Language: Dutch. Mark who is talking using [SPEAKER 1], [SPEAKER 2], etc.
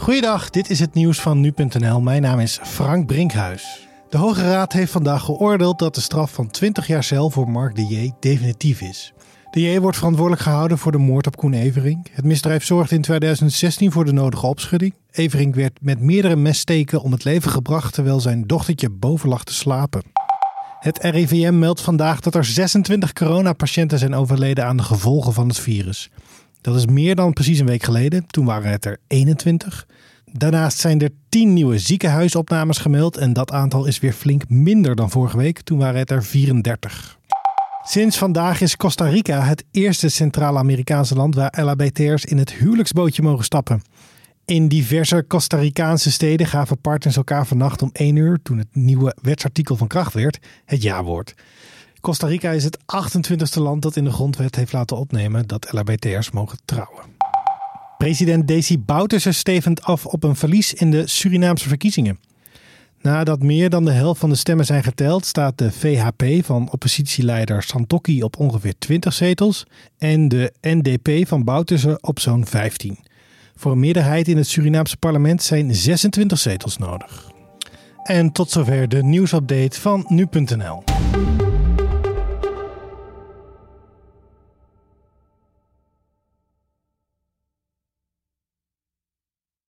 [SPEAKER 1] Goeiedag, dit is het nieuws van nu.nl. Mijn naam is Frank Brinkhuis. De Hoge Raad heeft vandaag geoordeeld dat de straf van 20 jaar cel voor Mark de J definitief is. De J wordt verantwoordelijk gehouden voor de moord op Koen Evering. Het misdrijf zorgde in 2016 voor de nodige opschudding. Evering werd met meerdere messteken om het leven gebracht terwijl zijn dochtertje boven lag te slapen. Het RIVM meldt vandaag dat er 26 coronapatiënten zijn overleden aan de gevolgen van het virus. Dat is meer dan precies een week geleden. Toen waren het er 21. Daarnaast zijn er 10 nieuwe ziekenhuisopnames gemeld en dat aantal is weer flink minder dan vorige week. Toen waren het er 34. Sinds vandaag is Costa Rica het eerste Centraal-Amerikaanse land waar LHBT'ers in het huwelijksbootje mogen stappen. In diverse Costa Ricaanse steden gaven partners elkaar vannacht om 1 uur, toen het nieuwe wetsartikel van kracht werd, het ja-woord. Costa Rica is het 28e land dat in de grondwet heeft laten opnemen dat LHBT'ers mogen trouwen. President Desi Bouterse stevend af op een verlies in de Surinaamse verkiezingen. Nadat meer dan de helft van de stemmen zijn geteld, staat de VHP van oppositieleider Santokki op ongeveer 20 zetels en de NDP van Bouterse op zo'n 15. Voor een meerderheid in het Surinaamse parlement zijn 26 zetels nodig. En tot zover de nieuwsupdate van nu.nl.